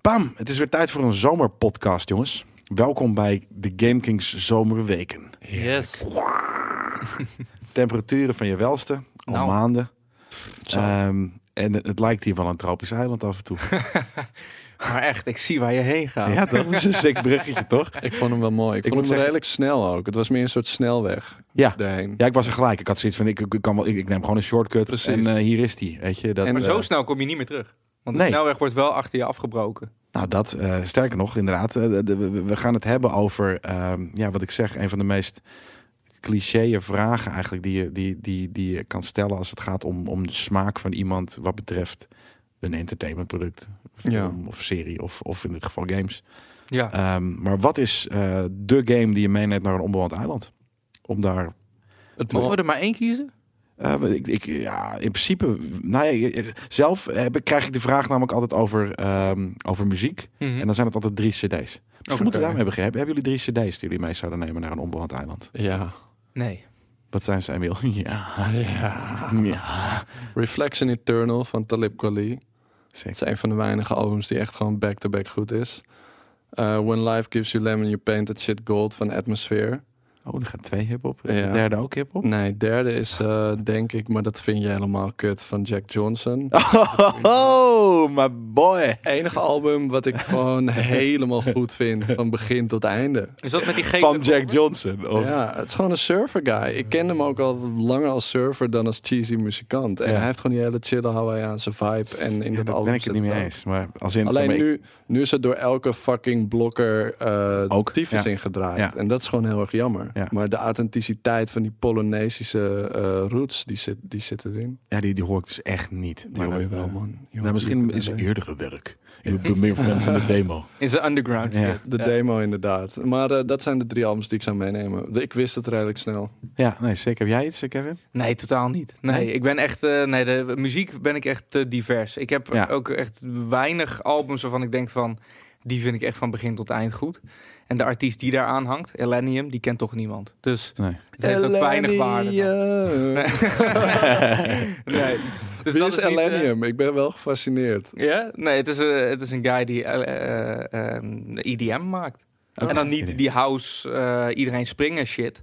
Bam! Het is weer tijd voor een zomerpodcast, jongens. Welkom bij de Game Kings Zomerweken. Yes. Temperaturen van je welste, al Nou. maanden. Ehm, en het, het lijkt hier wel een tropisch eiland af en toe. Maar echt, ik zie waar je heen gaat. ja, dat is een sick bruggetje, toch? Ik vond hem wel mooi. Ik, Ik vond hem zeggen- redelijk snel ook. Het was meer een soort snelweg Ja. daarheen. Ja, ik was er gelijk. Ik had zoiets van, ik, ik, kan wel, ik, ik neem gewoon een shortcut Precies. en eh, hier is die. Weet je, dat, En Maar eh, zo snel kom je niet meer terug. Want de Nee. snelweg wordt wel achter je afgebroken. Nou, dat, eh, sterker nog, inderdaad. eh, de- we- we gaan het hebben over, ehm, ja, wat ik zeg, een van de meest cliché vragen eigenlijk die je, die, die, die je kan stellen als het gaat om, om de smaak van iemand wat betreft een entertainmentproduct, Ja. film of serie of, of in dit geval games. Ja. Ehm, maar wat is eh, de game die je meeneemt naar een onbewoond eiland? Om daar Het Mogen mo- we er maar één kiezen? Eh, ik, ik, ja, in principe, nou ja, zelf heb, ik- krijg ik de vraag namelijk altijd over, ehm, over muziek. Mhm. En dan zijn het altijd drie cd's. Misschien moeten we daarmee beginnen. Hebben, jullie drie cd's die jullie mee zouden nemen naar een onbewoond eiland? Ja. Nee. Wat zijn ze, Emiel? Ja. ja. ja. Reflection Eternal van Talib Kweli. Het is een van de weinige albums die echt gewoon back-to-back goed is. Uh, When Life Gives You Lemon, You Paint That Shit Gold van Atmosphere. Oh, er gaat twee hip-hop. Is Ja. de derde ook hip-hop? Nee, derde is uh, denk ik, maar dat vind je helemaal kut, van Jack Johnson. Oh, my boy. Enige album wat ik gewoon helemaal goed vind, van begin tot einde. Is dat met die gele Van Jack? Johnson. Of... Ja, het is gewoon een surfer guy. Ik ken hem ook al langer als surfer dan als cheesy muzikant. En Ja. hij heeft gewoon die hele chille Hawaiiaanse vibe. En in Ja, dat album ben ik het niet mee eens. Maar als in Alleen nu, nu is het door elke fucking blokker eh Ook, tyfus ja. ingedraaid. Ja. En dat is gewoon heel erg jammer. Ja. Maar de authenticiteit van die Polonesische eh, roots, die zit, die zit erin. Ja, die, die hoor ik dus echt niet. Die Maar hoor je dat, wel, eh, man. Je Nou, misschien is het eerdere werk. Ik ben meer fan van de demo. In zijn underground Ja. shit. De Ja. demo inderdaad. Maar eh, dat zijn de drie albums die ik zou meenemen. De- Ik wist het redelijk snel. Ja, nee, zeker. Heb jij iets, Kevin? Nee, totaal niet. Nee, Nee? ik ben echt. eh, nee, de muziek ben ik echt te divers. Ik heb Ja. ook echt weinig albums waarvan ik denk van. Die vind ik echt van begin tot eind goed. En de artiest die daar aan hangt, Elenium, die kent toch niemand. Dus Nee. het heeft ook weinig waarde. dan. Nee. Dus Wie dat is eh, Elenium? Ik ben wel gefascineerd. Ja, nee, het is, een het is een guy die eh, eh, eh, EDM maakt. Oh, en dan idee. niet die house, eh, iedereen springen shit.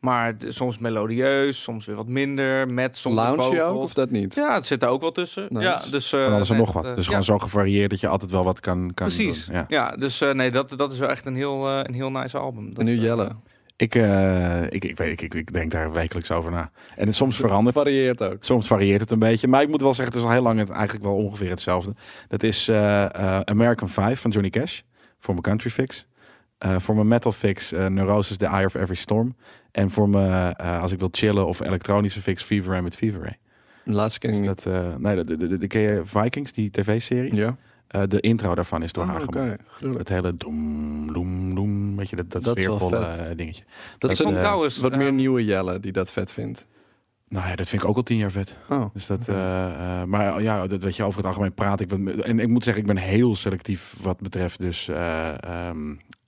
Maar soms melodieus, soms weer wat minder. Met soms Lounge ook of dat niet? Ja, het zit er ook wel tussen. Nice. Ja, dus, eh, Van alles en nog wat. Dus eh, gewoon ja, zo gevarieerd dat je altijd wel wat kan, kan Precies. doen. Ja. Ja, dus eh, nee, dat, dat is wel echt een heel, eh, een heel nice album. Dat, En nu eh, Jelle. Ik, eh, ik, ik, weet, ik, ik, ik denk daar wekelijks over na. En het soms verandert. Varieert ook. Soms varieert het een beetje. Maar ik moet wel zeggen, het is al heel lang het, eigenlijk wel ongeveer hetzelfde. Dat is eh, eh, American 5 van Johnny Cash. Voor mijn country fix. Eh, voor mijn metal fix eh, Neurosis, The Eye of Every Storm. En voor mijn, eh, als ik wil chillen of elektronische fix, Fever Ray met Fever Ray. Laatste ken Dus ik niet. dat, eh, nee, de, de, de, de, ken je Vikings, die tv-serie. Ja. Eh, de intro daarvan is door Oh, haar gemaakt. Het hele doem, doem, doem, weet je, dat, dat, sfeervolle dingetje. Dat eh, trouwens... wat meer nieuwe Jelle die dat vet vindt. Nou ja, dat vind ik ook al tien jaar vet. Oh. Dus dat, eh, eh, maar ja, dat weet je, over het algemeen praat ik. En ik moet zeggen, ik ben heel selectief wat betreft dus eh,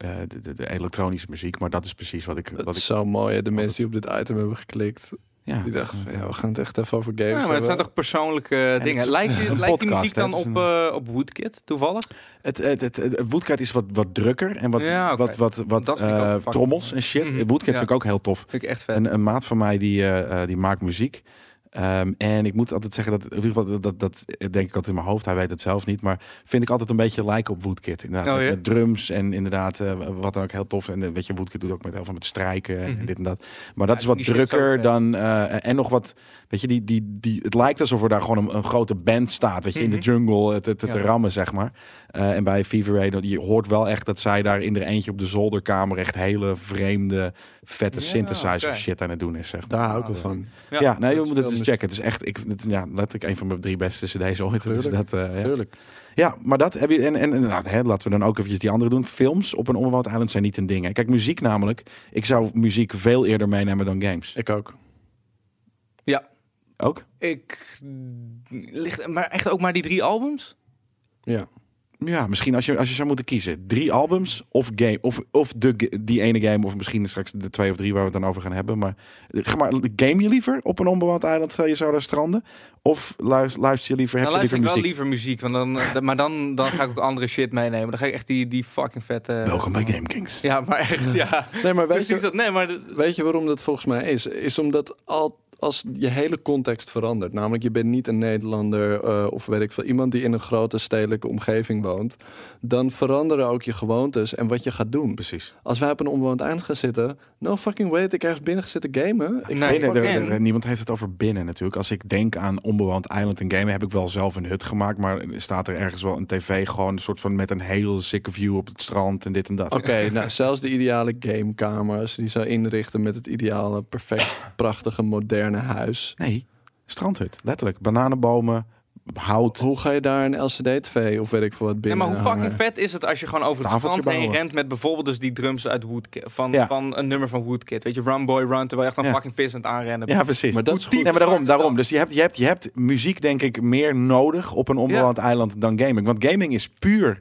eh, de, de, de elektronische muziek. Maar dat is precies wat ik... Dat Wat is ik zo mooi. hè. De mensen die op dit item hebben geklikt, ja, die dachten van, ja, we gaan het echt even over games Ja, maar het zijn toch persoonlijke dingen. is Lijkt, die- lijkt die muziek dan op, een- eh, op Woodkid, toevallig? Het, het, het, het, Woodcat is wat, wat drukker en wat, Ja, wat, wat, wat eh, trommels en shit. Woodcat Ja. vind ik ook heel tof. Vind ik echt vet. Een, een maat van mij die, die maakt muziek. Ehm, en ik moet altijd zeggen dat, in ieder geval, dat, dat, dat denk ik altijd in mijn hoofd, hij weet het zelf niet, maar vind ik altijd een beetje lijken op Woodkid. Inderdaad, Oh, met, ja? met drums en inderdaad, eh, wat dan ook heel tof. En eh, weet je, Woodkid doet ook met heel veel met strijken en Mhm. dit en dat. Maar dat Ja, is wat drukker ook, eh, dan, eh, en nog wat, weet je, die, die, die, het lijkt alsof er daar gewoon een, een grote band staat, weet je, in de Mhm. jungle, het, het, het Ja. te rammen, zeg maar. Eh, en bij Fever Ray, dat- je hoort wel echt dat zij daar in eentje op de zolderkamer echt hele vreemde, vette Ja, synthesizer shit aan het doen is, zeg maar. Daar hou ik wel van. Ja, nee, je dat moet is het eens mis- checken. Het is echt, ik, het, ja, letterlijk een van mijn drie beste cd's ooit. Dus dat, eh, ja. Tuurlijk. ja, maar dat heb je, en, en, en nou, hè, laten we dan ook eventjes die andere doen. Films op een onbewoond eiland zijn niet een ding. hè. Kijk, muziek namelijk, ik zou muziek veel eerder meenemen dan games. Ik ook. Ook? Ik ligt, maar echt ook maar die drie albums? Ja. Ja, misschien als je, als je zou moeten kiezen. Drie albums of game. Of, of de, die ene game. Of misschien straks de twee of drie waar we het dan over gaan hebben. Maar, eh, ga maar game je liever op een onbewoond eiland stel je zou daar stranden? Of luister, luister je liever, heb Dan je luister liever ik wel muziek? liever muziek. Want dan, eh, maar dan, dan ga ik ook andere shit meenemen. Dan ga ik echt die, die fucking vette... Welkom bij Game Kings. Ja, maar echt, ja. Nee, maar weet je, dat, nee, maar... weet je waarom dat volgens mij is? Is omdat al, als je hele context verandert. Namelijk, je bent niet een Nederlander eh, of weet ik veel. Iemand die in een grote stedelijke omgeving woont. Dan veranderen ook je gewoontes en wat je gaat doen. Precies. Als wij op een onbewoond eiland gaan zitten. No fucking way dat ik ergens binnen ga zitten gamen. Ik Nee, niemand heeft het over binnen natuurlijk. Als ik denk aan onbewoond eiland en gamen, heb ik wel zelf een hut gemaakt. Maar staat er ergens wel een tv gewoon een soort van met een hele sikke view op het strand en dit en dat. Oké, nou zelfs de ideale gamekamers die zou inrichten met het ideale, perfect, prachtige, moderne huis. Nee, strandhut. Letterlijk. Bananenbomen, hout. Hoe ga je daar een LCD-TV of weet ik veel wat Ja, binnen maar hoe fucking hangen? vet is het als je gewoon over het strand heen rent met bijvoorbeeld dus die drums uit Woodkid, van, Ja. van een nummer van Woodkid. Weet je, Run Boy Run, terwijl je echt een Ja. fucking vis aan het aanrennen Ja, bent. precies. Maar dat is goed. Ja, maar daarom, daarom. Dus je hebt, je, hebt, je hebt muziek, denk ik, meer nodig op een onbewoond eiland dan gaming. Want gaming is puur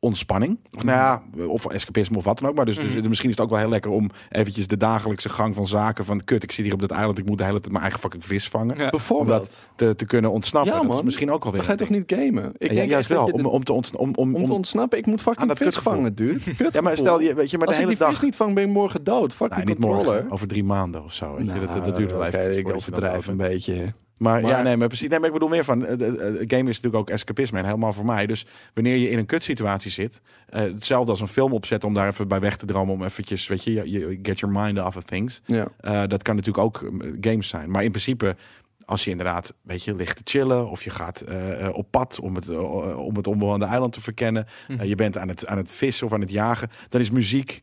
ontspanning. Of, nou ja, of escapisme of wat dan ook. Maar dus, dus Mhm. misschien is het ook wel heel lekker om eventjes de dagelijkse gang van zaken van... Kut, ik zit hier op dat eiland, ik moet de hele tijd mijn eigen fucking vis vangen. Ja. Bijvoorbeeld. Te, te kunnen ontsnappen. Ja, dat is man. misschien ook wel weer Dan ga je toch niet gamen? Ik Ja, denk juist wel, om, om, te om, om, om te om- ontsnappen. Ik moet fucking vis kutgevoel. vangen, dude. Ja, maar stel, je, weet je, maar Als de ik hele die dag... vis niet vang, ben ik morgen dood. Fucking Nee, niet controller. morgen. Over drie maanden of zo. Weet je. dat, dat, dat duurt wel Nou, even. Ik overdrijf over- een beetje. Maar, ja, nee, maar precies. Nee, maar ik bedoel meer van. eh, eh, eh, game is natuurlijk ook escapisme en helemaal voor mij. Dus wanneer je in een kutsituatie zit, hetzelfde als een film opzetten om daar even bij weg te dromen, om eventjes, weet je, je, je get your mind off of things. Ja. Dat kan natuurlijk ook eh, games zijn. Maar in principe, als je inderdaad, weet je, ligt te chillen of je gaat op pad om het, om het onbewoonde eiland te verkennen, Mhm. je bent aan het, aan het vissen of aan het jagen, dan is muziek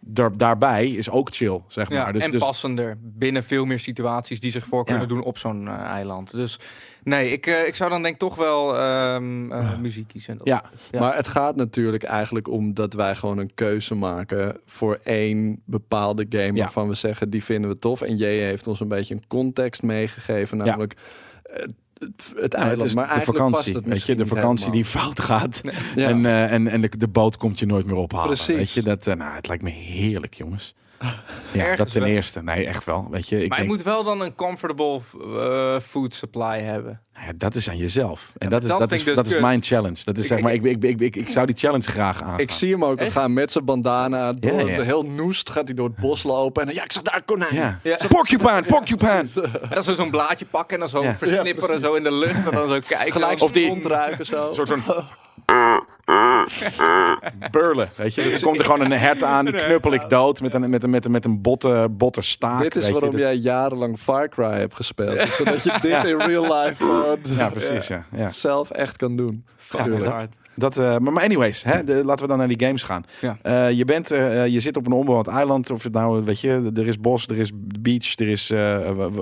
daar, daarbij is ook chill, zeg maar. Ja, dus, en dus, passender binnen veel meer situaties die zich voor kunnen Ja. doen op zo'n eh, eiland. Dus nee, ik, eh, ik zou dan denk ik toch wel ehm, eh, muziek kiezen. Ja, Ja. Maar het gaat natuurlijk eigenlijk om dat wij gewoon een keuze maken voor één bepaalde game waarvan we zeggen die vinden we tof. En J heeft ons een beetje een context meegegeven, namelijk het, Ja, eiland. het maar de eigenlijk past vakantie, het weet je, de vakantie die fout gaat. Ja. En, eh, en, en de, de boot komt je nooit meer ophalen. Precies. Weet je, dat, eh, nou, het lijkt me heerlijk, jongens. Ja, Ergens dat ten wel. eerste. Nee, echt wel. Weet je, ik maar je moet wel dan een comfortable eh, food supply hebben. nou ja, dat is aan jezelf. En Ja, dat is, dat is, dus dat is mijn challenge. Dat is Ik- zeg maar, ik- ik, ik, ik, ik, zou die challenge graag aan. Ik zie hem ook al Echt? gaan met zijn bandana. Door, Ja. Heel noest gaat hij door het bos lopen. En ja, ik zag daar een konijn. Ja. Ja. Porcupine, porcupine. En dan zo zo'n blaadje pakken en dan zo Ja. versnipperen zo in de lucht. En dan zo kijken. Gelijk Of die- rondruiken zo. Een soort van... Burlen, weet je. Er komt er gewoon een hert aan, die knuppel ik dood met een, met een, met een, met een botte, botte staak. Dit is waarom jij jarenlang Far Cry hebt gespeeld. Zodat je dit in real life gewoon Ja, precies, ja. ja. zelf echt kan doen. Fucking Tuurlijk. hard. Dat, eh, maar, maar anyways, hè, de- laten we dan naar die games gaan. Ja. Eh, je, bent, eh, je zit op een onbewoond eiland, of het nou, weet je, er is bos, er is beach, er is eh,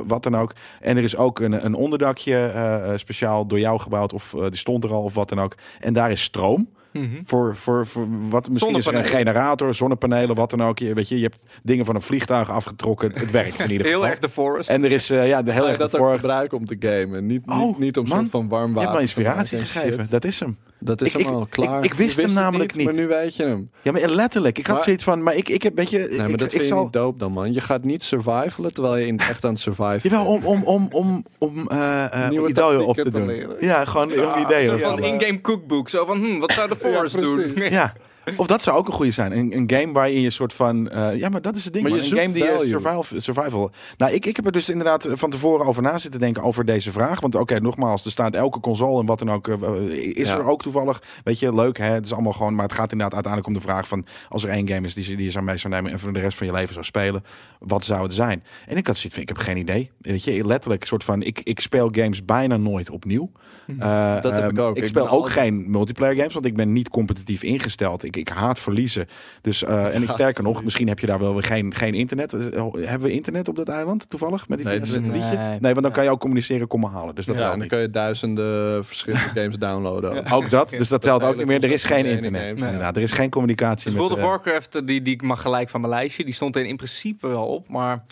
wat dan ook. En er is ook een, een onderdakje speciaal door jou gebouwd, of die stond er al, of wat dan ook. En daar is stroom. Mhm. Voor, voor, voor wat, misschien is er een generator, zonnepanelen, wat dan ook. Je, weet je, je hebt dingen van een vliegtuig afgetrokken. Het werkt in ieder geval. Heel erg de forest. En er is eh, ja, de heel je erg dat ook voor. gebruiken om te gamen? Niet, Oh, niet, niet om man. soort van warm Je water hebt me inspiratie en gegeven. shit. Dat is hem. Dat is Ik- hem al ik- klaar. ik wist hem namelijk niet. Maar nu weet je hem. Ja, maar letterlijk. Ik had Maar- zoiets van, maar ik, ik heb, weet je, Nee, maar ik, dat ik vind je zal, niet dope dan, man. Je gaat niet survivalen terwijl je in echt aan het surviven Jawel, bent. om, om, om, om, om eh eh, Nieuwe ideeën op te doen. leren. Ja, gewoon om Een ideeën. Ja. van maar- in-game cookbook. Zo van, hm, wat zou de forest doen? Ja. Of dat zou ook een goede zijn. Een, een game waarin je soort van... eh, ja, maar dat is het ding. Maar je een game die je survival, survival... Nou, ik, ik heb er dus inderdaad van tevoren over na zitten denken over deze vraag. Want oké, nogmaals, er staat elke console en wat dan ook. eh, is Ja. er ook toevallig. Weet je, leuk hè. Het is allemaal gewoon... Maar het gaat inderdaad uiteindelijk om de vraag van... Als er één game is die, je- die je zou mee zou nemen... en voor de rest van je leven zou spelen. Wat zou het zijn? En ik had zoiets van, ik heb geen idee. Weet je, letterlijk een soort van... Ik, ik speel games bijna nooit opnieuw. Eh, Dat heb ik ook. Ik Ik speel ook altijd- geen multiplayer games, want ik ben niet competitief ingesteld. Ik, ik haat verliezen. Dus, eh, en ik sterker nog, misschien heb je daar wel weer geen, geen internet. Eh, Hebben we internet op dat eiland toevallig? Met die Nee, is- het liedje? nee. Nee, want dan kan je ook communiceren, kom maar halen. Dus dat Ja, en dan niet. kan je duizenden verschillende games downloaden. ook. Ook dat, dus dat telt ook niet meer. Er is geen internet. Inderdaad, er is geen communicatie Dus met... World of eh, Warcraft, eh, die, die mag gelijk van mijn lijstje. Die stond er in principe wel op, maar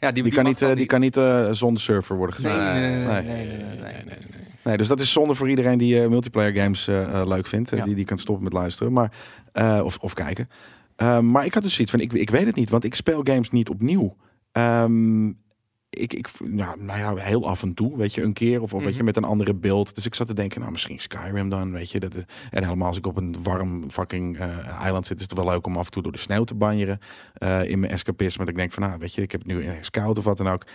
Ja, die, Die kan mag niet, van eh, die kan niet eh, zonder server worden Nee, nee, nee, nee, dus dat is zonde voor iedereen die eh, multiplayer games eh, eh, leuk vindt. eh, Ja. Die, die kan stoppen met luisteren maar, eh, of, of kijken. Eh, maar ik had dus zoiets van, ik, ik weet het niet, want ik speel games niet opnieuw. Ehm, ik, ik, nou, nou ja, heel af en toe, weet je, een keer of, of weet je, Mhm. met een andere beeld. Dus ik zat te denken, nou misschien Skyrim dan, weet je. Dat, eh, en helemaal als ik op een warm fucking eh, eiland zit, is het wel leuk om af en toe door de sneeuw te banjeren. eh, in mijn escapisme. Dat ik denk van, nou weet je, ik heb nu in scout of wat dan ook.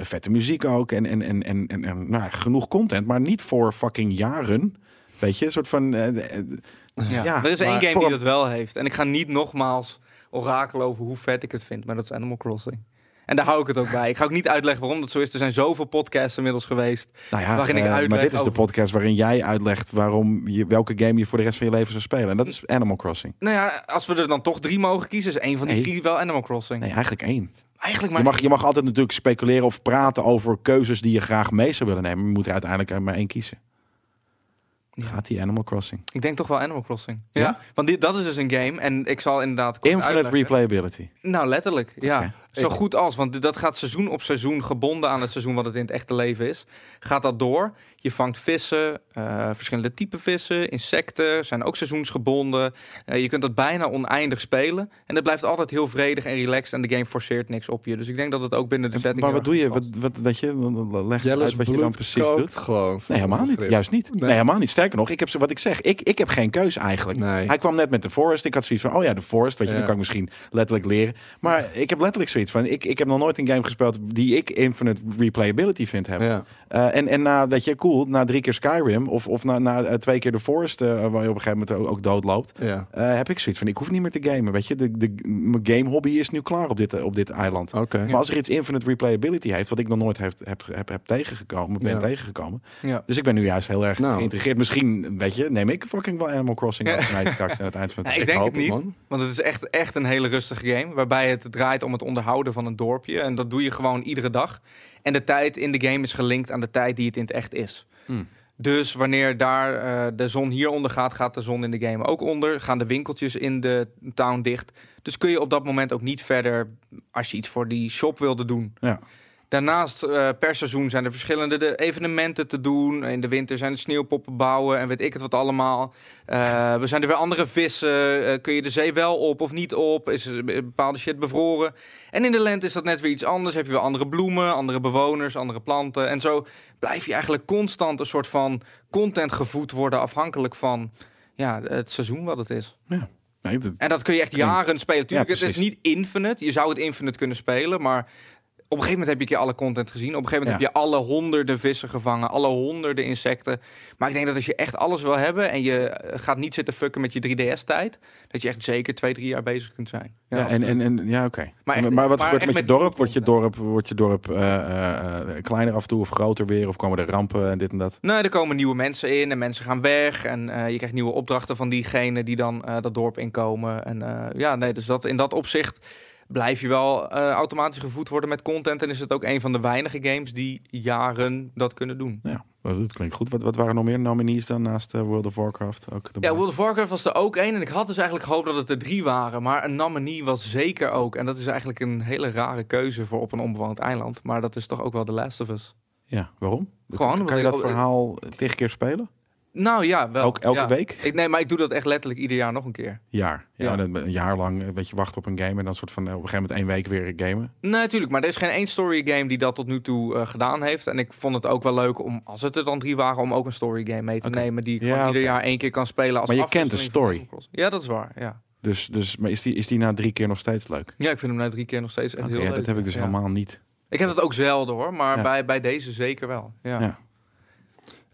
Vette muziek ook en, en, en, en, en, en nou, genoeg content, maar niet voor fucking jaren. Weet je, een soort van... Ja. Ja, er is één game die dat wel heeft. En ik ga niet nogmaals orakelen over hoe vet ik het vind. Maar dat is Animal Crossing. En daar hou ik het ook bij. Ik ga ook niet uitleggen waarom dat zo is. Er zijn zoveel podcasts inmiddels geweest. nou ja, Waarin ik eh, maar uitleg dit is de podcast waarin jij uitlegt waarom je, welke game je voor de rest van je leven zou spelen. En dat is Animal Crossing. Nou ja, als we er dan toch drie mogen kiezen, is één van die Nee. drie wel Animal Crossing. Nee, eigenlijk één. Eigenlijk maar... Je mag, je mag altijd natuurlijk speculeren of praten over keuzes die je graag mee zou willen nemen. Maar je moet er uiteindelijk er maar één kiezen. Ja. Gaat die Animal Crossing. Ik denk toch wel Animal Crossing. Ja? Ja? Want dit, dat is dus een game. En ik zal inderdaad Infinite uitleggen. replayability. Nou, letterlijk. Ja. Zo goed als. Want dat gaat seizoen op seizoen, gebonden aan het seizoen wat het in het echte leven is. Gaat dat door. Je vangt vissen, eh, verschillende type vissen, insecten, zijn ook seizoensgebonden. Eh, je kunt dat bijna oneindig spelen. En het blijft altijd heel vredig en relaxed. En de game forceert niks op je. Dus ik denk dat het ook binnen de setting... Maar wat doe je? Wat, wat, weet je, dan- dan leg je Jelle's uit wat je dan precies doet. gewoon. Nee, helemaal niet. Juist niet. Nee. Nee. helemaal niet. Sterker nog, ik heb ze, wat ik zeg, ik, ik heb geen keuze eigenlijk. Nee. Hij kwam net met de Forest. Ik had zoiets van, oh ja, de Forest. Weet je, Ja. die kan ik misschien letterlijk leren. Maar ik heb letterlijk zoiets van, ik, ik heb nog nooit een game gespeeld die ik infinite replayability vind hebben. Ja. Eh, en, en na, weet je, cool, na drie keer Skyrim of, of na, na eh, twee keer de Forest, eh, waar je op een gegeven moment ook, ook doodloopt, Ja. eh, heb ik zoiets van, ik hoef niet meer te gamen. Weet je, de, de, mijn game hobby is nu klaar op dit, op dit eiland. Oké. Maar als er iets infinite replayability heeft, wat ik nog nooit heb, heb, heb, heb tegengekomen, ben Ja. tegengekomen. Ja. Dus ik ben nu juist heel erg Nou. geïntegreerd. Misschien, weet je, neem ik fucking wel Animal Crossing Ja. over mij straks aan het eind van het Ja, ik denk hoop het niet. man. Want het is echt, echt een hele rustige game. Waarbij het draait om het onderhouden van een dorpje. En dat doe je gewoon iedere dag. En de tijd in de game is gelinkt aan de tijd die het in het echt is. Hmm. Dus wanneer daar eh, de zon hier onder gaat, gaat de zon in de game ook onder. Gaan de winkeltjes in de town dicht. Dus kun je op dat moment ook niet verder, als je iets voor die shop wilde doen. Ja. Daarnaast, eh, per seizoen zijn er verschillende de evenementen te doen. In de winter zijn er sneeuwpoppen bouwen en weet ik het wat allemaal. Eh, we zijn er weer andere vissen. Eh, kun je de zee wel op of niet op? Is er bepaalde shit bevroren? En in de lente is dat net weer iets anders. Heb je weer andere bloemen, andere bewoners, andere planten. En zo blijf je eigenlijk constant een soort van content gevoed worden... afhankelijk van ja, het seizoen wat het is. Nee, dat, En dat kun je echt jaren spelen. Tuurlijk, Ja, het is niet infinite. Je zou het infinite kunnen spelen, maar op een gegeven moment heb je een keer alle content gezien. Op een gegeven moment Ja. heb je alle honderden vissen gevangen, alle honderden insecten. Maar ik denk dat als je echt alles wil hebben en je eh, gaat niet zitten fucken met je 3DS-tijd, dat je echt zeker twee, drie jaar bezig kunt zijn. ja, en, en, en, ja oké. Maar Maar, wat maar gebeurt met je dorp? Wordt je dorp, wordt je dorp eh, eh, kleiner af en toe of groter weer? Of komen er rampen en dit en dat? Nee, er komen nieuwe mensen in en mensen gaan weg. En je krijgt nieuwe opdrachten van diegenen die dan dat dorp inkomen. En ja, nee, dus dat, in dat opzicht blijf je wel eh, automatisch gevoed worden met content. En is het ook een van de weinige games die jaren dat kunnen doen. Ja, dat klinkt goed. Wat, wat waren nog meer nominees dan naast eh, World of Warcraft? Ook erbij? Ja, World of Warcraft was er ook één. En ik had dus eigenlijk gehoopt dat het er drie waren. Maar een nominee was zeker ook. En dat is eigenlijk een hele rare keuze voor op een onbewoond eiland. Maar dat is toch ook wel The Last of Us. Ja, waarom? Gewoon kan je dat verhaal tegen keer spelen? Nou ja, wel. Elk, elke ja. week? Ik, nee, maar ik doe dat echt letterlijk ieder jaar nog een keer. Jaar. Ja, Ja. een jaar lang een beetje wachten op een game en dan soort van eh, op een gegeven moment één week weer gamen. Nee, natuurlijk. Maar er is geen één story game die dat tot nu toe eh, gedaan heeft. En ik vond het ook wel leuk om, als het er dan drie waren, om ook een story game mee te nemen. Die ik Ja, ieder jaar één keer kan spelen. Als Maar je kent de story. Ja, dat is waar. Ja. Dus, dus maar is die, is die na drie keer nog steeds leuk? ja, ik vind hem na drie keer nog steeds echt heel ja, leuk. dat heb ik dus Ja. helemaal niet. Ik heb dat ook zelden hoor, maar Ja. bij, bij deze zeker wel. Ja.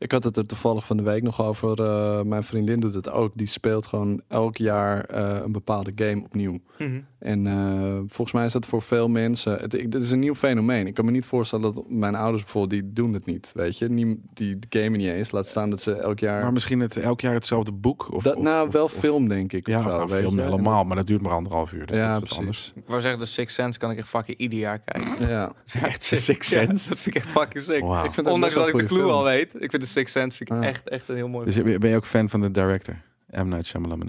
Ik had het er toevallig van de week nog over. eh, mijn vriendin doet het ook. Die speelt gewoon elk jaar eh, een bepaalde game opnieuw. Mhm. En eh, volgens mij is dat voor veel mensen. Het, ik, dit is een nieuw fenomeen. Ik kan me niet voorstellen dat mijn ouders bijvoorbeeld die doen het niet. Weet je, die, die gamen niet eens. Laat staan dat ze elk jaar. Maar misschien het, elk jaar hetzelfde boek? Of, dat, of- nou, of- wel of- film denk ik. Ja, of nou, film je. helemaal, maar dat duurt maar anderhalf uur. Dus Ja, dat is anders. Ik wou zeggen, de Six Sense kan ik echt fucking ieder jaar kijken. Ja. Dat vind ik echt. Six Ja, Sense? dat vind ik echt fucking sick. Ik vind Ondanks dat ik de clue al weet. Ik vind de Six Sense vind ik Ah. echt, echt een heel mooi Dus film. ben je ook fan van de director? M. Night Shyamalan.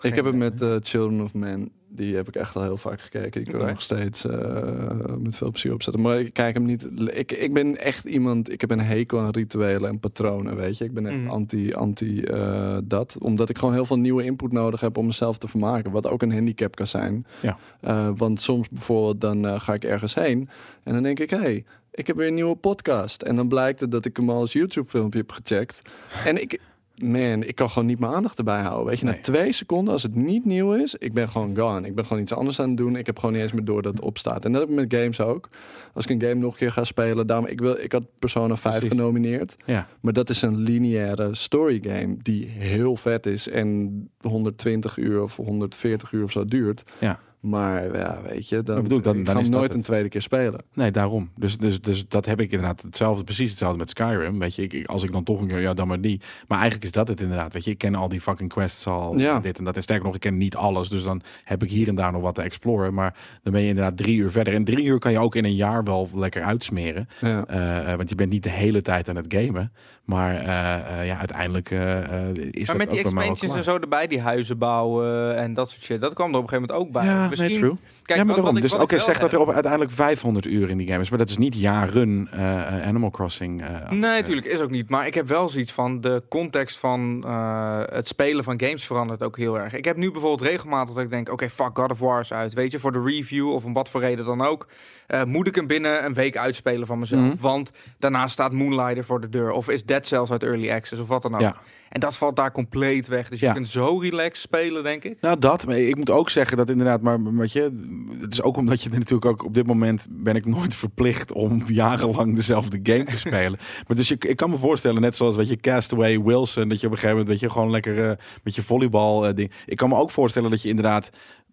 Ik heb het met eh, Children of Men. Die heb ik echt al heel vaak gekeken. Die kan ik Oké. nog steeds eh, met veel plezier opzetten. Maar ik kijk hem niet. Ik, ik ben echt iemand. Ik heb een hekel aan rituelen en patronen. Weet je, ik ben echt Mhm. anti, anti eh, dat. Omdat ik gewoon heel veel nieuwe input nodig heb om mezelf te vermaken. Wat ook een handicap kan zijn. Ja. Eh, want soms bijvoorbeeld dan ga ik ergens heen en dan denk ik, hé, hey, ik heb weer een nieuwe podcast. En dan blijkt het dat ik hem al als YouTube filmpje heb gecheckt. En ik, man, ik kan gewoon niet mijn aandacht erbij houden. Weet je, Nee. na twee seconden, als het niet nieuw is, ik ben gewoon gone. Ik ben gewoon iets anders aan het doen. Ik heb gewoon niet eens meer door dat het opstaat. En dat heb ik met games ook. Als ik een game nog een keer ga spelen, daarom, ik, wil, ik had Persona 5 Precies. genomineerd. Ja. Maar dat is een lineaire story game die heel vet is en 120 uur of 140 uur of zo duurt. Ja. Maar ja, weet je, dan, Dat bedoel ik, dan- ik dan ga is nooit het. een tweede keer spelen. Nee, daarom. Dus, dus, dus dat heb ik inderdaad hetzelfde, precies hetzelfde met Skyrim. Weet je, ik, als ik dan toch een keer, ja, dan maar die. Maar eigenlijk is dat het inderdaad. Weet je, ik ken al die fucking quests al. Ja. en Dit en dat. En sterker nog, ik ken niet alles. Dus dan heb ik hier en daar nog wat te exploren. Maar dan ben je inderdaad drie uur verder. En drie uur kan je ook in een jaar wel lekker uitsmeren. Ja. Eh, eh, want je bent niet de hele tijd aan het gamen. Maar eh, eh, ja, uiteindelijk is Maar dat met die expansions en zo erbij, die huizen bouwen en dat soort shit, dat kwam er op een gegeven moment ook bij. Ja, Misschien, nee, true. Kijk, ja, maar daarom. ik- dus oké, wel zeg dat er op uiteindelijk 500 uur in die game is. Maar dat is niet jaren eh, eh, Animal Crossing. eh, Nee, natuurlijk is ook niet. Maar ik heb wel zoiets van de context van eh, het spelen van games verandert ook heel erg. Ik heb nu bijvoorbeeld regelmatig dat ik denk, oké, fuck God of War is uit. Weet je, voor de review of om wat voor reden dan ook. eh, moet ik hem binnen een week uitspelen van mezelf. Mhm. Want daarna staat Moonlighter voor de deur. Of is Dead Cells uit Early Access of wat dan ook. Ja. En dat valt daar compleet weg. Dus Ja. je kunt zo relaxed spelen, denk ik. Nou, dat. Maar ik moet ook zeggen dat inderdaad, maar weet je, het is ook omdat je natuurlijk ook op dit moment ben ik nooit verplicht om jarenlang dezelfde game te spelen. Maar dus je, ik kan me voorstellen, net zoals weet je, Castaway Wilson, dat je op een gegeven moment, weet je, gewoon lekker eh, met je volleybal eh, ding. Ik kan me ook voorstellen dat je inderdaad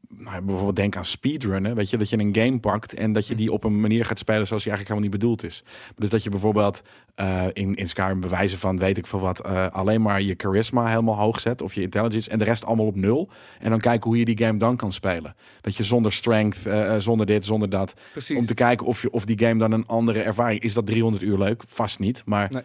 nou, bijvoorbeeld denk aan speedrunnen, weet je, dat je een game pakt en dat je die op een manier gaat spelen zoals die eigenlijk helemaal niet bedoeld is. Dus dat je bijvoorbeeld eh, in, in Skyrim bewijzen van, weet ik veel wat, eh, alleen maar je charisma helemaal hoog zet of je intelligence en de rest allemaal op nul. En dan kijken hoe je die game dan kan spelen. Dat je zonder strength, eh, zonder dit, zonder dat, Precies. om te kijken of, je, of die game dan een andere ervaring is. Dat 300 uur leuk? Vast niet. Maar Nee.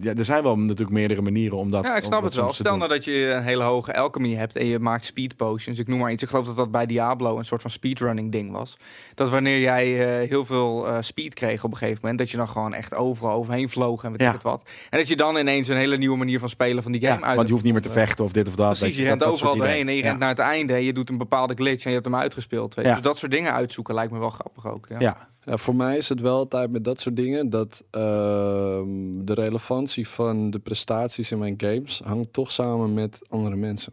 ja, er zijn wel natuurlijk meerdere manieren om dat. Ja, ik snap het wel. Stel nou dat je een hele hoge alchemy hebt en je maakt speed potions. Ik noem maar iets. Ik geloof dat dat bij Diablo een soort van speedrunning ding was. Dat wanneer jij eh, heel veel eh, speed kreeg op een gegeven moment, dat je dan gewoon echt overal overheen vloog en weet Ja. ik het wat. En dat je dan ineens een hele nieuwe manier van spelen van die game Ja, uit. want je hoeft niet meer te vechten of dit of dat. Precies, je, dat- rent dat overal doorheen en je Ja. rent naar het einde en je doet een bepaalde glitch en je hebt hem uitgespeeld. Weet je. Ja. Dus dat soort dingen uitzoeken lijkt me wel grappig ook. Ja. Ja. Ja, voor mij is het wel altijd met dat soort dingen dat ehm, de relevantie van de prestaties in mijn games hangt toch samen met andere mensen.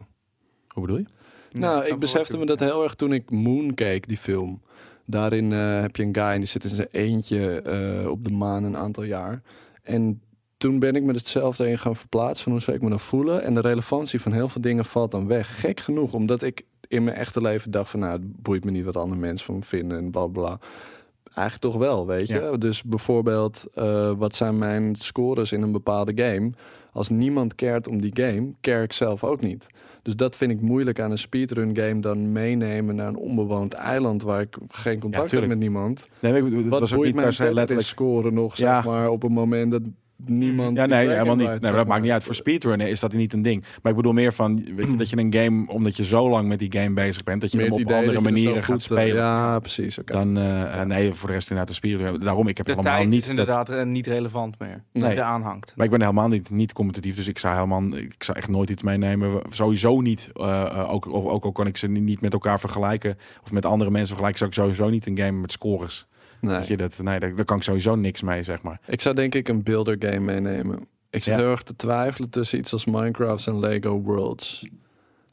Hoe bedoel je? nou, ik besefte me dat heel erg toen ik Moon keek, die film. Daarin eh, heb je een guy en die zit in zijn eentje eh, op de maan een aantal jaar. En toen ben ik me hetzelfde in gaan verplaatsen van hoe zou ik me dan voelen. En de relevantie van heel veel dingen valt dan weg. Gek genoeg, omdat ik in mijn echte leven dacht van... nou, het boeit me niet wat andere mensen van me vinden en bla bla. Eigenlijk toch wel, weet je. Ja. Dus bijvoorbeeld, eh, wat zijn mijn scores in een bepaalde game? Als niemand cared om die game, care ik zelf ook niet. Dus dat vind ik moeilijk aan een speedrun game dan meenemen naar een onbewoond eiland waar ik geen contact heb met niemand. Nee, ik het Wat was ook boeit niet mijn per se letterlijk. scoren nog, Ja. zeg maar, op het moment dat niemand... Ja, nee, helemaal niet. Nee, maar dat maakt niet uit. Voor speedrunnen is dat niet een ding. Maar ik bedoel meer van, weet je, dat je een game, omdat je zo lang met die game bezig bent, dat je Meer hem op andere er manieren gaat goed, eh, spelen. Ja, precies. oké. Dan, eh, eh, nee, voor de rest inderdaad een speedrun. Daarom, ik heb De helemaal tijd niet... is dat- inderdaad niet relevant meer. Nee. Die aanhangt. Maar ik ben helemaal niet, niet competitief, dus ik zou helemaal, ik zou echt nooit iets meenemen. Sowieso niet. ook, ook, ook al kan ik ze niet met elkaar vergelijken of met andere mensen vergelijken, zou ik sowieso niet een game met scores. Nee. Weet je, dat, nee, daar, daar kan ik sowieso niks mee, zeg maar. Ik zou denk ik een builder game meenemen. Ik zit Ja. heel erg te twijfelen tussen iets als Minecraft en Lego Worlds.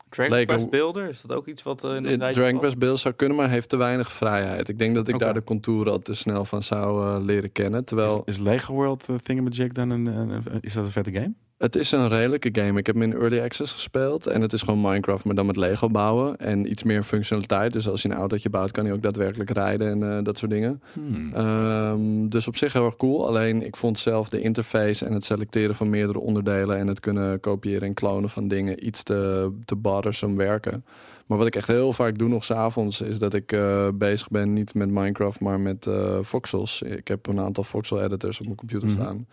Dragon Lego- Quest Builder, is dat ook iets wat eh, in het Eh, Dragon? Quest Build zou kunnen, maar heeft te weinig vrijheid. Ik denk dat ik daar de contouren al te snel van zou eh, leren kennen. Terwijl Is, is Lego World uh, Thingamajig dan een, een- een- is dat een vette game? Het is een redelijke game. Ik heb hem in Early Access gespeeld. En het is gewoon Minecraft, maar dan met Lego bouwen. En iets meer functionaliteit. Dus als je een autootje bouwt, kan hij ook daadwerkelijk rijden en eh, dat soort dingen. Hmm. Ehm, dus op zich heel erg cool. Alleen ik vond zelf de interface en het selecteren van meerdere onderdelen en het kunnen kopiëren en klonen van dingen iets te, te bothersome werken. Maar wat ik echt heel vaak doe nog s'avonds is dat ik eh, bezig ben niet met Minecraft, maar met eh voxels. Ik heb een aantal voxel editors op mijn computer Mhm. staan.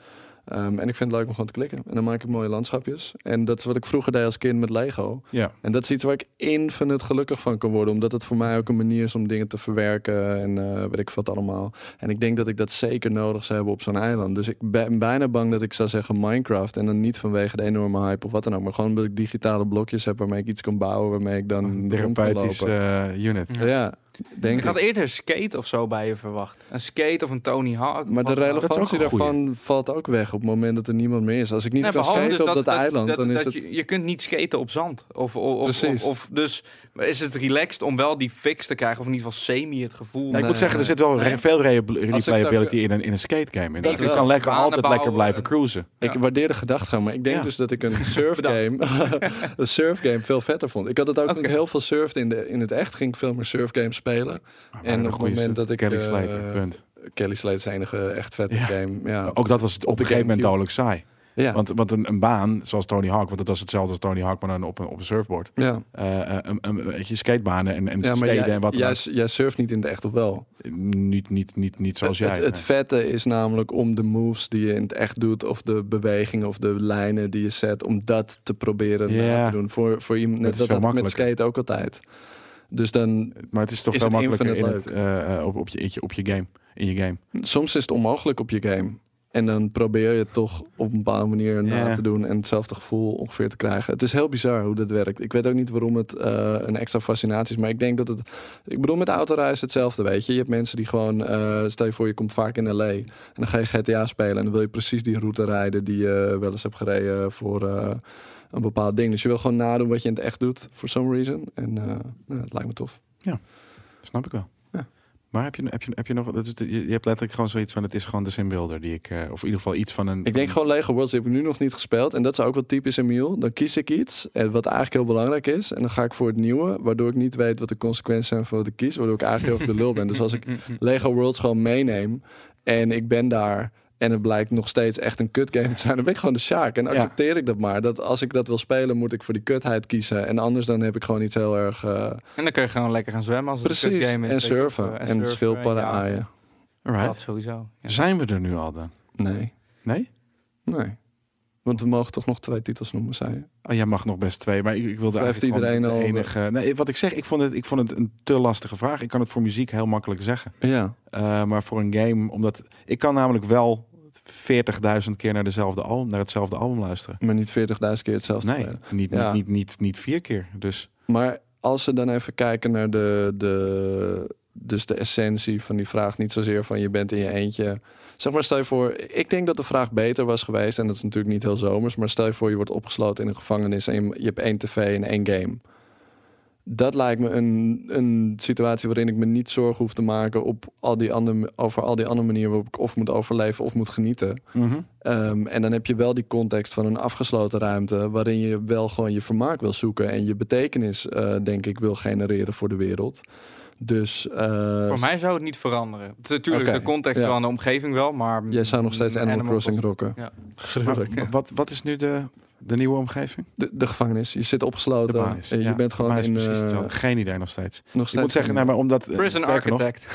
Ehm, en ik vind het leuk om gewoon te klikken. En dan maak ik mooie landschapjes. En dat is wat ik vroeger deed als kind met Lego. Ja. En dat is iets waar ik infinite gelukkig van kan worden. Omdat het voor mij ook een manier is om dingen te verwerken. En eh weet ik wat allemaal. En ik denk dat ik dat zeker nodig zou hebben op zo'n eiland. Dus ik ben bijna bang dat ik zou zeggen Minecraft. En dan niet vanwege de enorme hype of wat dan ook. Maar gewoon omdat ik digitale blokjes heb waarmee ik iets kan bouwen. Waarmee ik dan rond kan lopen. eh, unit. Ja. ja, denk Ik had ik. eerder een skate of zo bij je verwacht. Een skate of een Tony Hawk. Maar de relevantie goeie. daarvan valt ook weg op het moment dat er niemand meer is. Als ik niet Nee, kan behalve skaten dus op dat, eiland, dat- dan is dat het... je, je kunt niet skaten op zand. Of, of, of, Precies. of, of- is het relaxed om wel die fix te krijgen. Of in ieder geval semi het gevoel. Nou, ik moet zeggen, er zit wel nee. veel ik replayability in een, in een skate game. Dat Je wel. kan lekker Banen altijd lekker blijven en- cruisen. Ik waardeer de gedachtegang, maar ik denk Ja. dus dat ik een surfgame, een surfgame veel vetter vond. Ik had het ook ik Oké. heel veel surfde in, de, in het echt, ging ik veel meer surfgames spelen. En op het moment dat ik, Kelly eh, Slater, punt. Kelly Slate is de enige echt vette Ja. game. Ja, Ook dat was op, op een gegeven moment dodelijk saai. Ja. Want, want een, een baan, zoals Tony Hawk, want dat was hetzelfde als Tony Hawk, maar dan op een, op een surfboard. ja. Eh, eh, een, een, weet je, skatebanen en, en ja, maar jij, en wat dan jij, jij surft niet in het echt of wel? Niet, niet, niet, niet zoals het, jij. het, het vette is namelijk om de moves die je in het echt doet, of de bewegingen of de lijnen die je zet, om dat te proberen Ja. te doen. Voor, voor iemand, Dat net dat met skate ook altijd. Dus dan, Maar het is toch Is het makkelijker in het, eh, op, op, je, op je game. In je game. soms is het onmogelijk op je game. En dan probeer je toch op een bepaalde manier na Ja. te doen en hetzelfde gevoel ongeveer te krijgen. Het is heel bizar hoe dat werkt. Ik weet ook niet waarom het eh, een extra fascinatie is, maar ik denk dat het. Ik bedoel, met autoreizen hetzelfde, weet je. Je hebt mensen die gewoon. eh, stel je voor, je komt vaak in LA en dan ga je GTA spelen en dan wil je precies die route rijden die je wel eens hebt gereden voor. eh, een bepaald ding. Dus je wil gewoon nadoen wat je in het echt doet, for some reason. En nou, het lijkt me tof. Snap ik wel. Maar heb je, heb, je, heb je nog... Je, hebt letterlijk gewoon zoiets van... Het is gewoon de simbuilder die ik... eh, of in ieder geval iets van een... Ik denk gewoon Lego Worlds die heb ik nu nog niet gespeeld. En dat is ook wel typisch Emiel. Dan kies ik iets eh, wat eigenlijk heel belangrijk is. En dan ga ik voor het nieuwe. Waardoor ik niet weet wat de consequenties zijn van wat ik kies. Waardoor ik eigenlijk heel erg de lul ben. Dus als ik Lego Worlds gewoon meeneem. En ik ben daar. En het blijkt nog steeds echt een kut game te zijn. Dan ben ik gewoon de Sjaak. En Ja. accepteer ik dat maar. Dat als ik dat wil spelen, moet ik voor die kutheid kiezen. En anders dan heb ik gewoon iets heel erg... eh, En dan kun je gewoon lekker gaan zwemmen als het een precies. kutgame is. En surfen. of, En, eh, surfen, schildpadden ja. aaien. Alright. Dat sowieso. Ja. Zijn we er nu al dan? Nee. Nee? Nee. Want we mogen toch nog twee titels noemen, zei je? Oh, jij mag nog best twee, maar ik, ik wilde eigenlijk iedereen de al- enige... Nee, wat ik zeg, ik vond, het, ik vond het een te lastige vraag. Ik kan het voor muziek heel makkelijk zeggen. Ja. Eh, maar voor een game, omdat... Ik kan namelijk wel 40.000 keer naar, dezelfde album, naar hetzelfde album luisteren. Maar niet 40.000 keer hetzelfde Nee, niet, Ja. niet, niet, niet, niet vier keer. Dus Maar als we dan even kijken naar de, de, dus de essentie van die vraag, niet zozeer van je bent in je eentje. Zeg maar, stel je voor, ik denk dat de vraag beter was geweest, en dat is natuurlijk niet heel zomers, maar stel je voor je wordt opgesloten in een gevangenis en je, je hebt één tv en één game. Dat lijkt me een, een situatie waarin ik me niet zorgen hoef te maken op al die andere, over al die andere manieren waarop ik of moet overleven of moet genieten. Ehm, en dan heb je wel die context van een afgesloten ruimte, waarin je wel gewoon je vermaak wil zoeken en je betekenis, eh, denk ik, wil genereren voor de wereld. Dus eh, Voor mij zou het niet veranderen. Het is natuurlijk de context ja. van de omgeving wel, maar... jij zou nog steeds Animal, Crossing rocken. Ja. Wat, wat is nu de, de nieuwe omgeving? De, de gevangenis. Je zit De opgesloten. basis. en je Ja, bent gewoon in. precies eh. Geen idee nog steeds. nog Ik steeds moet zeggen, maar omdat... eh, Prison sterker nog, Architect.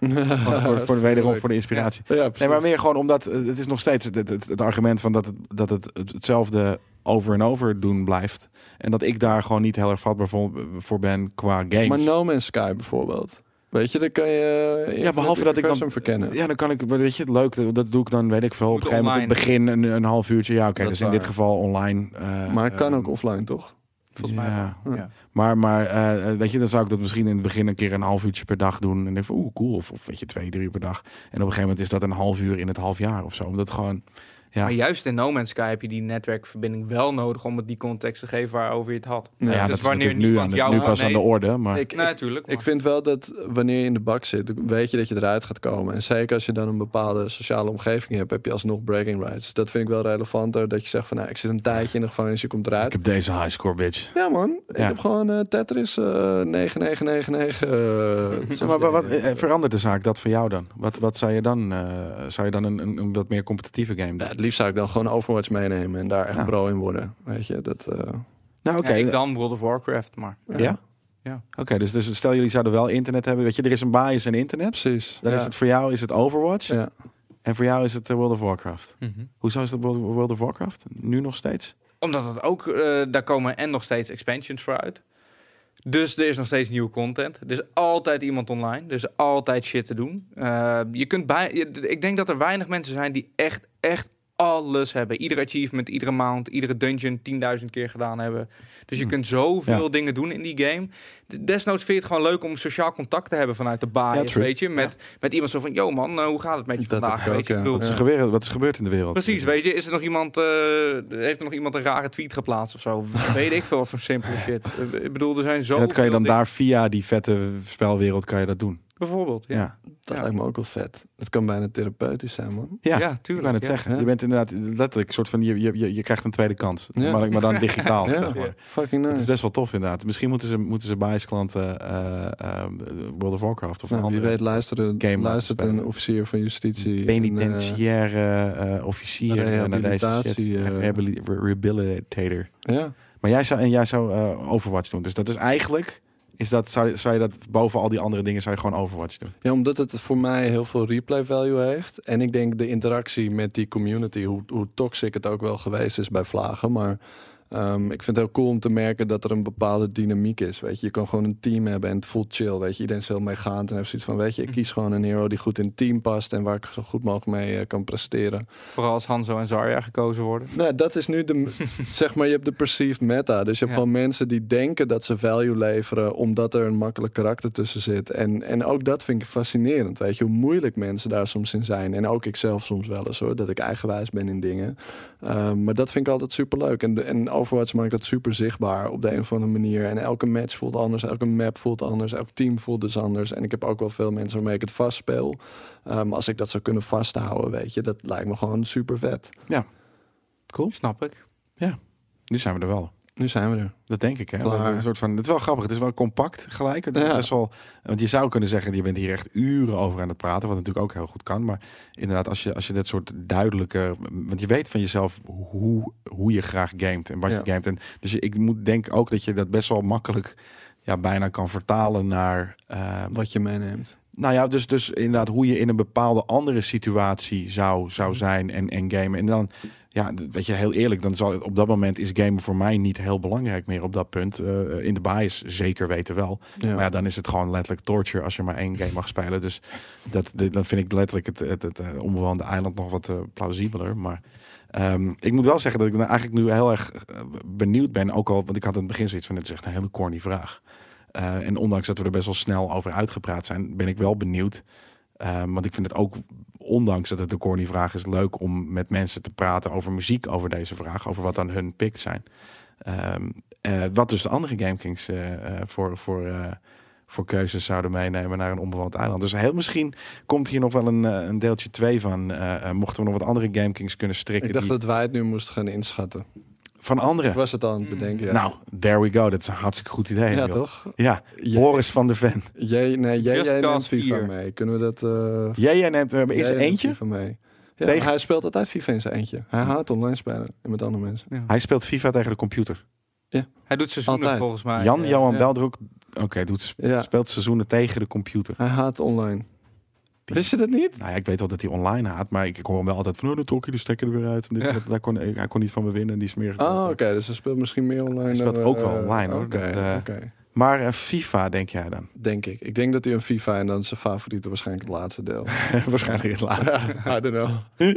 voor, voor, voor de wederom voor de inspiratie. Ja. Nee, maar meer gewoon omdat eh, het is nog steeds het, het, het argument van dat het, dat het hetzelfde over en over doen blijft. En dat ik daar gewoon niet heel erg vatbaar voor, voor ben qua games. Maar No Man's Sky bijvoorbeeld. Weet je, dan kan je. Ja, behalve dat ik dan- verkennen. Ja, dan kan ik, weet je, het leuk, dat- dat doe ik dan, weet ik veel, op een gegeven moment, het begin een, een half uurtje. Ja, oké, Dat dus is in dit geval online. eh, maar het kan eh, ook offline, toch? Volgens mij ja. wel. Ja. Ja. Maar, maar eh, weet je, dan zou ik dat misschien in het begin een keer een half uurtje per dag doen. En denk van, oeh, cool. Of, of weet je, twee, drie uur per dag. En op een gegeven moment is dat een half uur in het half jaar of zo. Omdat het gewoon, ja. Maar juist in No Man's Sky heb je die netwerkverbinding wel nodig om het die context te geven waarover je het had. Nou ja, dus dat is wanneer natuurlijk nu, aan niemand de, jou nu pas aan de orde. Maar Ik, Nee, ik, natuurlijk. ik vind wel dat wanneer je in de bak zit, weet je dat je eruit gaat komen. En zeker als je dan een bepaalde sociale omgeving hebt, heb je alsnog bragging rights. Dus dat vind ik wel relevanter. Dat je zegt van, nou, ik zit een tijdje in de gevangenis, je komt ik eruit. heb deze highscore, bitch. Ja man, ik Ja. heb gewoon eh, Tetris eh 9999. eh, Zeg maar, wat, wat, eh, verandert de zaak dat voor jou dan? Wat, wat zou je dan, eh, zou je dan een, een, een wat meer competitieve game Ja, doen? Liefst zou ik dan gewoon Overwatch meenemen en daar echt Ja. pro in worden. Weet je, dat... eh, Nou, oké. Ja, ik dan World of Warcraft, maar... Ja? Ja. Oké, dus, dus stel jullie zouden wel internet hebben. Weet je, er is een bias in internet. precies. Dan ja. is het voor jou is het Overwatch. Ja. En voor jou is het eh, World of Warcraft. Mhm. Hoezo is het World of Warcraft? Nu nog steeds? Omdat het ook, eh, daar komen en nog steeds expansions voor uit. Dus er is nog steeds nieuwe content. Er is altijd iemand online. Er is altijd shit te doen. Eh, je kunt bij, je- ik denk dat er weinig mensen zijn die echt, echt alles hebben. Iedere achievement, iedere maand, iedere dungeon 10.000 keer gedaan hebben. Dus je Hmm. kunt zoveel Ja. dingen doen in die game. Desnoods vind je het gewoon leuk om sociaal contact te hebben vanuit de bias, true. weet je. Met, met iemand zo van, yo man, eh, hoe gaat het met je Dat vandaag? ook, weet je? Ja. bedoel, Wat is, Ja. gebeurd, wat is gebeurd in de wereld? Precies, weet je, is er nog iemand, eh, heeft er nog iemand een rare tweet geplaatst of zo? weet ik veel wat voor simpele shit. Ik bedoel, er zijn zo. Dat kan je dan daar via die vette spelwereld kan je dat doen. Bijvoorbeeld. Ja, Ja, Dat Ja. lijkt me ook wel vet. Het kan bijna therapeutisch zijn, man. ja. ja, Ik tuurlijk. wou het ja. zeggen. Ja. Je bent inderdaad letterlijk een soort van je, je, je, je krijgt een tweede kans, Ja. maar, maar dan digitaal. Ja. zeg maar. Fucking Het is nice. best wel tof inderdaad. Misschien moeten ze, moeten ze bias klanten eh, eh, World of Warcraft of een Nou, wie andere weet luisteren, game luistert een officier van justitie. en, eh, penitentiaire eh, officier eh, shit. Rehabilitatie, eh. Rehabili- re- Rehabilitator. ja, Maar jij zou, en jij zou eh, Overwatch doen. Dus dat is eigenlijk, is dat, zou, je dat boven al die andere dingen, zou je gewoon Overwatch doen? Ja, omdat het voor mij heel veel replay value heeft. En ik denk de interactie met die community, hoe, hoe toxic het ook wel geweest is bij Vlagen. Maar ehm, ik vind het heel cool om te merken dat er een bepaalde dynamiek is. Weet je, je kan gewoon een team hebben en het voelt chill. Weet je, iedereen is heel meegaand en heeft zoiets van, weet je, ik kies gewoon een hero die goed in het team past en waar ik zo goed mogelijk mee eh, kan presteren. Vooral als Hanzo en Zarya gekozen worden. Nou, dat is nu de, zeg maar, je hebt de perceived meta. Dus je hebt Ja. gewoon mensen die denken dat ze value leveren omdat er een makkelijk karakter tussen zit. En, en ook dat vind ik fascinerend, weet je, hoe moeilijk mensen daar soms in zijn. En ook ik zelf soms wel eens hoor, dat ik eigenwijs ben in dingen. Ehm, maar dat vind ik altijd super leuk. En, en Overwatch maakt dat super zichtbaar op de een of andere manier. En elke match voelt anders, elke map voelt anders, elk team voelt dus anders. En ik heb ook wel veel mensen waarmee ik het vastspeel. Ehm, als ik dat zou kunnen vasthouden, weet je, dat lijkt me gewoon super vet. Cool. Snap ik. Nu zijn we er wel. Nu zijn we er. Dat denk ik. Hè? Een soort van, het is wel grappig. Het is wel compact gelijk. Het is Ja. best wel, want je zou kunnen zeggen, je bent hier echt uren over aan het praten. Wat natuurlijk ook heel goed kan. Maar inderdaad, als je, als je dit soort duidelijke... Want je weet van jezelf hoe, hoe je graag gamet en wat Ja. je gamet. En dus ik moet denk ook dat je dat best wel makkelijk ja, bijna kan vertalen naar... eh, Wat je meeneemt. Nou ja, dus, dus inderdaad hoe je in een bepaalde andere situatie zou, zou zijn en, en gamen. En dan, ja, weet je, heel eerlijk, dan zal het- op dat moment is gamen voor mij niet heel belangrijk meer op dat punt. Eh, in de bias zeker weten wel. Ja. Maar ja, dan is het gewoon letterlijk torture als je maar één game mag spelen. Dus dat, dan vind ik letterlijk het, het, het, eh, onbewoonde eiland nog wat eh, plausibeler. Maar ehm, ik moet wel zeggen dat ik nou eigenlijk nu heel erg benieuwd ben. Ook al, want ik had in het begin zoiets van, het is echt een hele corny vraag. Eh, en ondanks dat we er best wel snel over uitgepraat zijn, ben ik wel benieuwd. Ehm, want ik vind het ook, ondanks dat het een corny vraag is, leuk om met mensen te praten over muziek over deze vraag. Over wat dan hun picks zijn. Ehm, eh, wat dus de andere GameKings eh eh, voor, voor, eh, voor keuzes zouden meenemen naar een onbewoond eiland. Dus heel misschien komt hier nog wel een, eh, een deeltje 2 van. eh, eh, mochten we nog wat andere GameKings kunnen strikken. Ik dacht die- dat wij het nu moesten gaan inschatten. Van Ik anderen. was het aan het bedenken. Ja, Nou, there we go. Dat is een hartstikke goed idee. ja joh. toch? Ja, Jij- Boris van der Ven. Jij, nee, jij, jij neemt FIFA 4. mee. Kunnen we dat... eh Jij, jij neemt, eh, is er eentje? FIFA mee. Ja, Tegen- Hij speelt altijd FIFA in zijn eentje. Hij haat online spelen en met andere mensen. Ja. Hij speelt FIFA tegen de computer. Hij doet seizoenen Altijd. volgens mij. Jan Ja. Johan ja. Beldroek, oké, doet Ja, speelt seizoenen tegen de computer. hij haat online. Die- Wist je dat niet? Nou ja, ik weet wel dat hij online haat, maar ik, ik hoor hem wel altijd van, oh, dan trok je de stekker er weer uit. En dit, Ja. dat- daar kon, hij kon niet van me winnen, die smerige. Oh, oké. dus hij speelt misschien meer online Hij speelt dan, ook eh, wel online, hoor. Oké, eh, oké. Maar eh, FIFA, denk jij dan? Denk ik. Ik denk dat hij een FIFA en dan zijn favoriete waarschijnlijk het laatste deel. Waarschijnlijk het laatste. I don't know.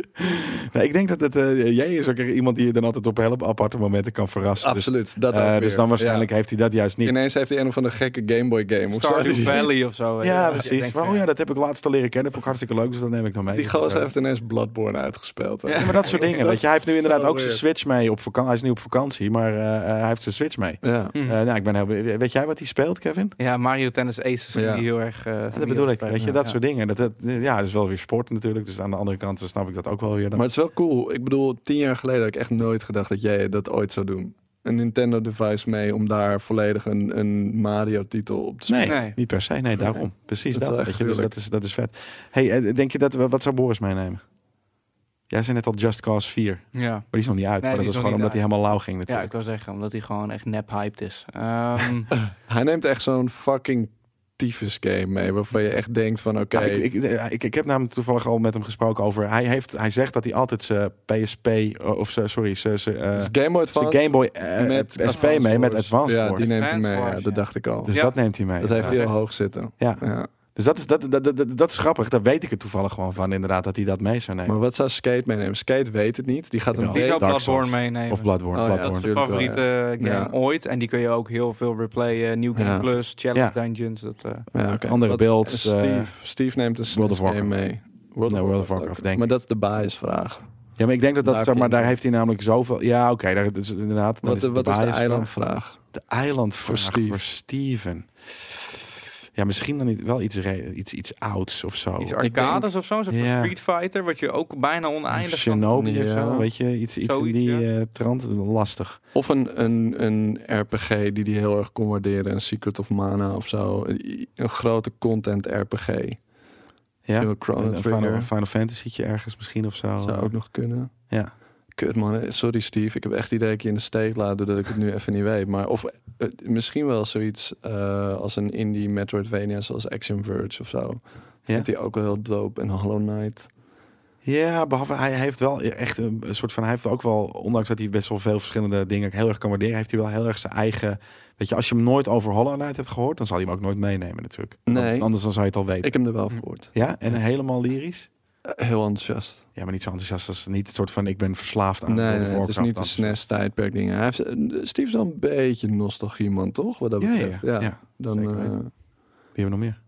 nee, ik denk dat het, eh, jij is ook iemand die je dan altijd op hele aparte momenten kan verrassen. Dus, Absoluut. Dat eh, ook dus weer. dan waarschijnlijk Ja. heeft hij dat juist niet. Ineens heeft hij een of andere gekke Game Boy game of zo. Stardew Valley of zo. weet Ja, precies. Maar, oh ja, dat heb ik laatst al leren kennen. Vond ik hartstikke leuk, dus dat neem ik dan mee. die Dus, gozer eh, heeft ineens Bloodborne uitgespeeld. Ja. Ja, maar dat soort dingen. Weet je, hij heeft nu inderdaad ook zijn. Switch mee op vakantie. Hij is nu op vakantie, maar eh, eh, hij heeft zijn Switch mee. Ja. Eh, nou, ik ben heel, weet jij wat hij speelt, Kevin? Ja, Mario Tennis Aces Ja. die heel erg... eh, dat bedoel ik. Weet je, dat ja. soort dingen. Dat, dat, ja, dat is wel weer sport natuurlijk. Dus aan de andere kant snap ik dat ook wel weer. Dan. Maar het is wel cool. Ik bedoel, tien jaar geleden had ik echt nooit gedacht dat jij dat ooit zou doen. Een Nintendo device mee om daar volledig een, een Mario titel op te nee, spelen. Nee. niet per se. Nee, daarom. Precies Dat is dat. weet je, dus dat is, dat is vet. Hey, eh, denk je dat we, wat zou Boris meenemen? Jij zei net al Just Cause 4, maar Ja. die is nog niet uit. Nee, maar dat is gewoon omdat hij helemaal lauw ging ja, natuurlijk. ik wil zeggen, omdat hij gewoon echt nep hyped is. Ehm, Hij neemt echt zo'n fucking tyfus game mee. Waarvan je echt denkt van oké. Nou, ik, ik, ik, ik heb namelijk toevallig al met hem gesproken over. Hij, heeft, hij zegt dat hij altijd zijn PSP, eh, of sorry, zijn zijn, eh, Game Advance Game Boy eh, met SP Advance mee met Wars. Advanced Ja, die neemt hij mee. Advance Ja, dat ja. dacht ik al. Dus Ja. dat neemt hij mee. dat heeft hij Ja. heel hoog zitten. Ja. Dus dat is, dat, dat, dat, dat is grappig. Daar weet ik het toevallig gewoon van, inderdaad, dat hij dat mee zou nemen. Maar wat zou Skate meenemen? Skate weet het niet. Die gaat een Jawel. Die zou Dark Bloodborne Souls. meenemen. Of Bloodborne. Oh ja, Bloodborne. dat is de wel, favoriete ja. game Ja. ooit. En die kun je ook heel veel replayen. New Game Ja. Plus, Challenge Ja. Dungeons. Dat, eh, Ja, oké. Andere Wat- builds, en eh, Steve, Steve neemt een World of Warcraft. mee. World, Nee, World of Warcraft, denk Maar ik. dat is de biasvraag. Ja, maar ik denk dat dat, Daar zeg maar, daar heeft hij namelijk zoveel... Ja, oké, daar dus inderdaad. Wat, het wat is de eilandvraag? De eiland Voor voor, Steve. voor Steven. Ja, misschien dan niet wel iets, iets, iets ouds of zo. iets arcades of zo. Zo'n Ja. Street Fighter. Wat je ook bijna oneindig kan... Shinobi of Ja. zo, weet je, iets, iets in Zoiets, die ja. eh, trant. Lastig. Of een, een, een RPG die die heel erg kon waarderen. Een Secret of Mana of zo. Een, een grote content RPG. Ja, Een Final, Final Fantasy'tje ergens misschien of zo. Zou ook nog kunnen. Ja. Kut man, sorry Steve. Ik heb echt idee dat ik je in de steek laat doordat ik het nu even niet weet. Maar of eh, misschien wel zoiets eh, als een indie Metroidvania zoals Action Verge of zo. Ja? Vindt hij ook wel heel dope. En Hollow Knight. Ja, behalve hij heeft wel echt een soort van. Hij heeft ook wel, ondanks dat hij best wel veel verschillende dingen heel erg kan waarderen, heeft hij wel heel erg zijn eigen. Weet je, als je hem nooit over Hollow Knight hebt gehoord, dan zal hij hem ook nooit meenemen natuurlijk. Nee. Want Anders dan zou je het al weten. Ik heb hem er wel voor gehoord. Ja, en helemaal lyrisch. Eh, heel enthousiast. Ja, maar niet zo enthousiast als niet het soort van ik ben verslaafd aan Nee, het is niet de. SNES tijdperk dingen. Hij heeft, eh, Steve is wel een beetje nostalgie man, toch? Wat dat Ja, ja, betreft. ja. ja. Dan, zeker eh. Wie hebben we nog meer?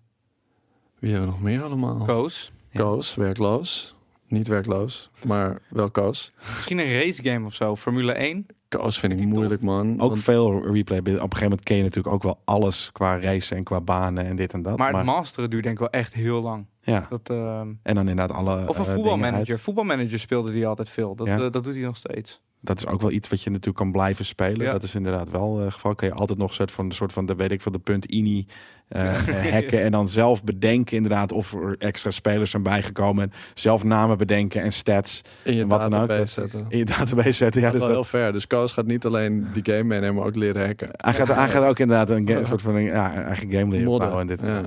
wie hebben we nog meer allemaal? Koos. Ja. Koos, werkloos. Niet werkloos, maar wel Koos. Misschien een race game of zo. Formule 1. Koos vind ik moeilijk, man. Ook want- veel replay. Op een gegeven moment ken je natuurlijk ook wel alles qua racen en qua banen en dit en dat. Maar het masteren duurt denk ik wel echt heel lang. ja, Dat, ehm, en dan inderdaad alle. of een eh, voetbalmanager. Voetbalmanager speelde die altijd veel. Dat, Ja. eh, dat doet hij nog steeds. Dat is ook wel iets wat je natuurlijk kan blijven spelen. Ja. Dat is inderdaad wel het geval. Kan je altijd nog soort van, soort van de weet ik van de punt ini eh, eh, hacken en dan zelf bedenken inderdaad of er extra spelers zijn bijgekomen. En zelf namen bedenken en stats in je wat dan ook. database zetten. in je database zetten. Ja, dat dus is wel dat, heel ver. Dus Koos gaat niet alleen die game meenemen, maar ook leren hacken. hij, gaat, hij gaat ook inderdaad een, soort van een ja, eigen game leren bouwen. En dit. Ja.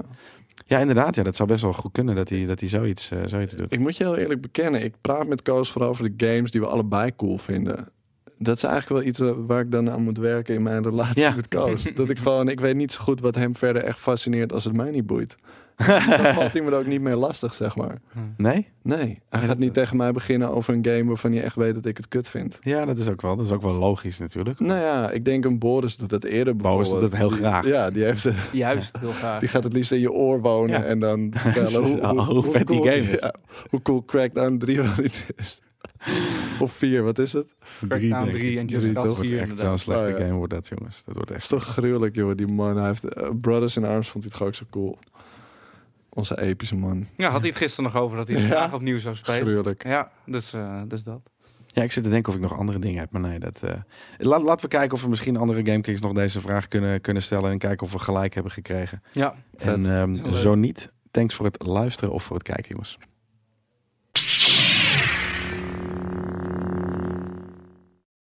Ja. inderdaad. Ja, dat zou best wel goed kunnen dat hij, dat hij zoiets, eh, zoiets doet. Ik moet je heel eerlijk bekennen, ik praat met Koos vooral over de games die we allebei cool vinden. Dat is eigenlijk wel iets wa- waar ik dan aan moet werken in mijn relatie Ja. met Koos. Dat ik gewoon, ik weet niet zo goed wat hem verder echt fascineert als het mij niet boeit. Dan valt hij me er ook niet meer lastig, zeg maar. Nee? Nee, hij gaat niet tegen mij beginnen over een game waarvan je echt weet dat ik het kut vind. Ja, dat is ook wel. Dat is ook wel logisch natuurlijk. Nou ja, ik denk een Boris doet dat eerder Boris doet dat heel Die- graag. Ja, die, heeft, Juist, heel graag. die gaat het liefst in je oor wonen Ja. en dan vertellen hoe, hoe, Hoe vet die cool, game is. ja, hoe cool Crackdown 3 wel niet is. of 4, wat is het? Crackdown denk ik. 3 en Drie, Just toch? Cause wordt 4 echt zo'n slechte Oh, ja. game wordt dat, jongens. Dat wordt Het is echt... toch gruwelijk, joh. Die man, hij heeft eh, Brothers in Arms vond hij toch ook zo cool. Onze epische man. Ja, had hij het gisteren nog over dat hij het Ja. graag opnieuw zou spelen. Gruwelijk. Ja, dus, eh, dus dat. Ja, ik zit te denken of ik nog andere dingen heb, maar nee, dat... eh, Laat, laten we kijken of we misschien andere GameKings nog deze vraag kunnen, kunnen stellen en kijken of we gelijk hebben gekregen. Ja. En ehm, zo niet, thanks voor het luisteren of voor het kijken, jongens.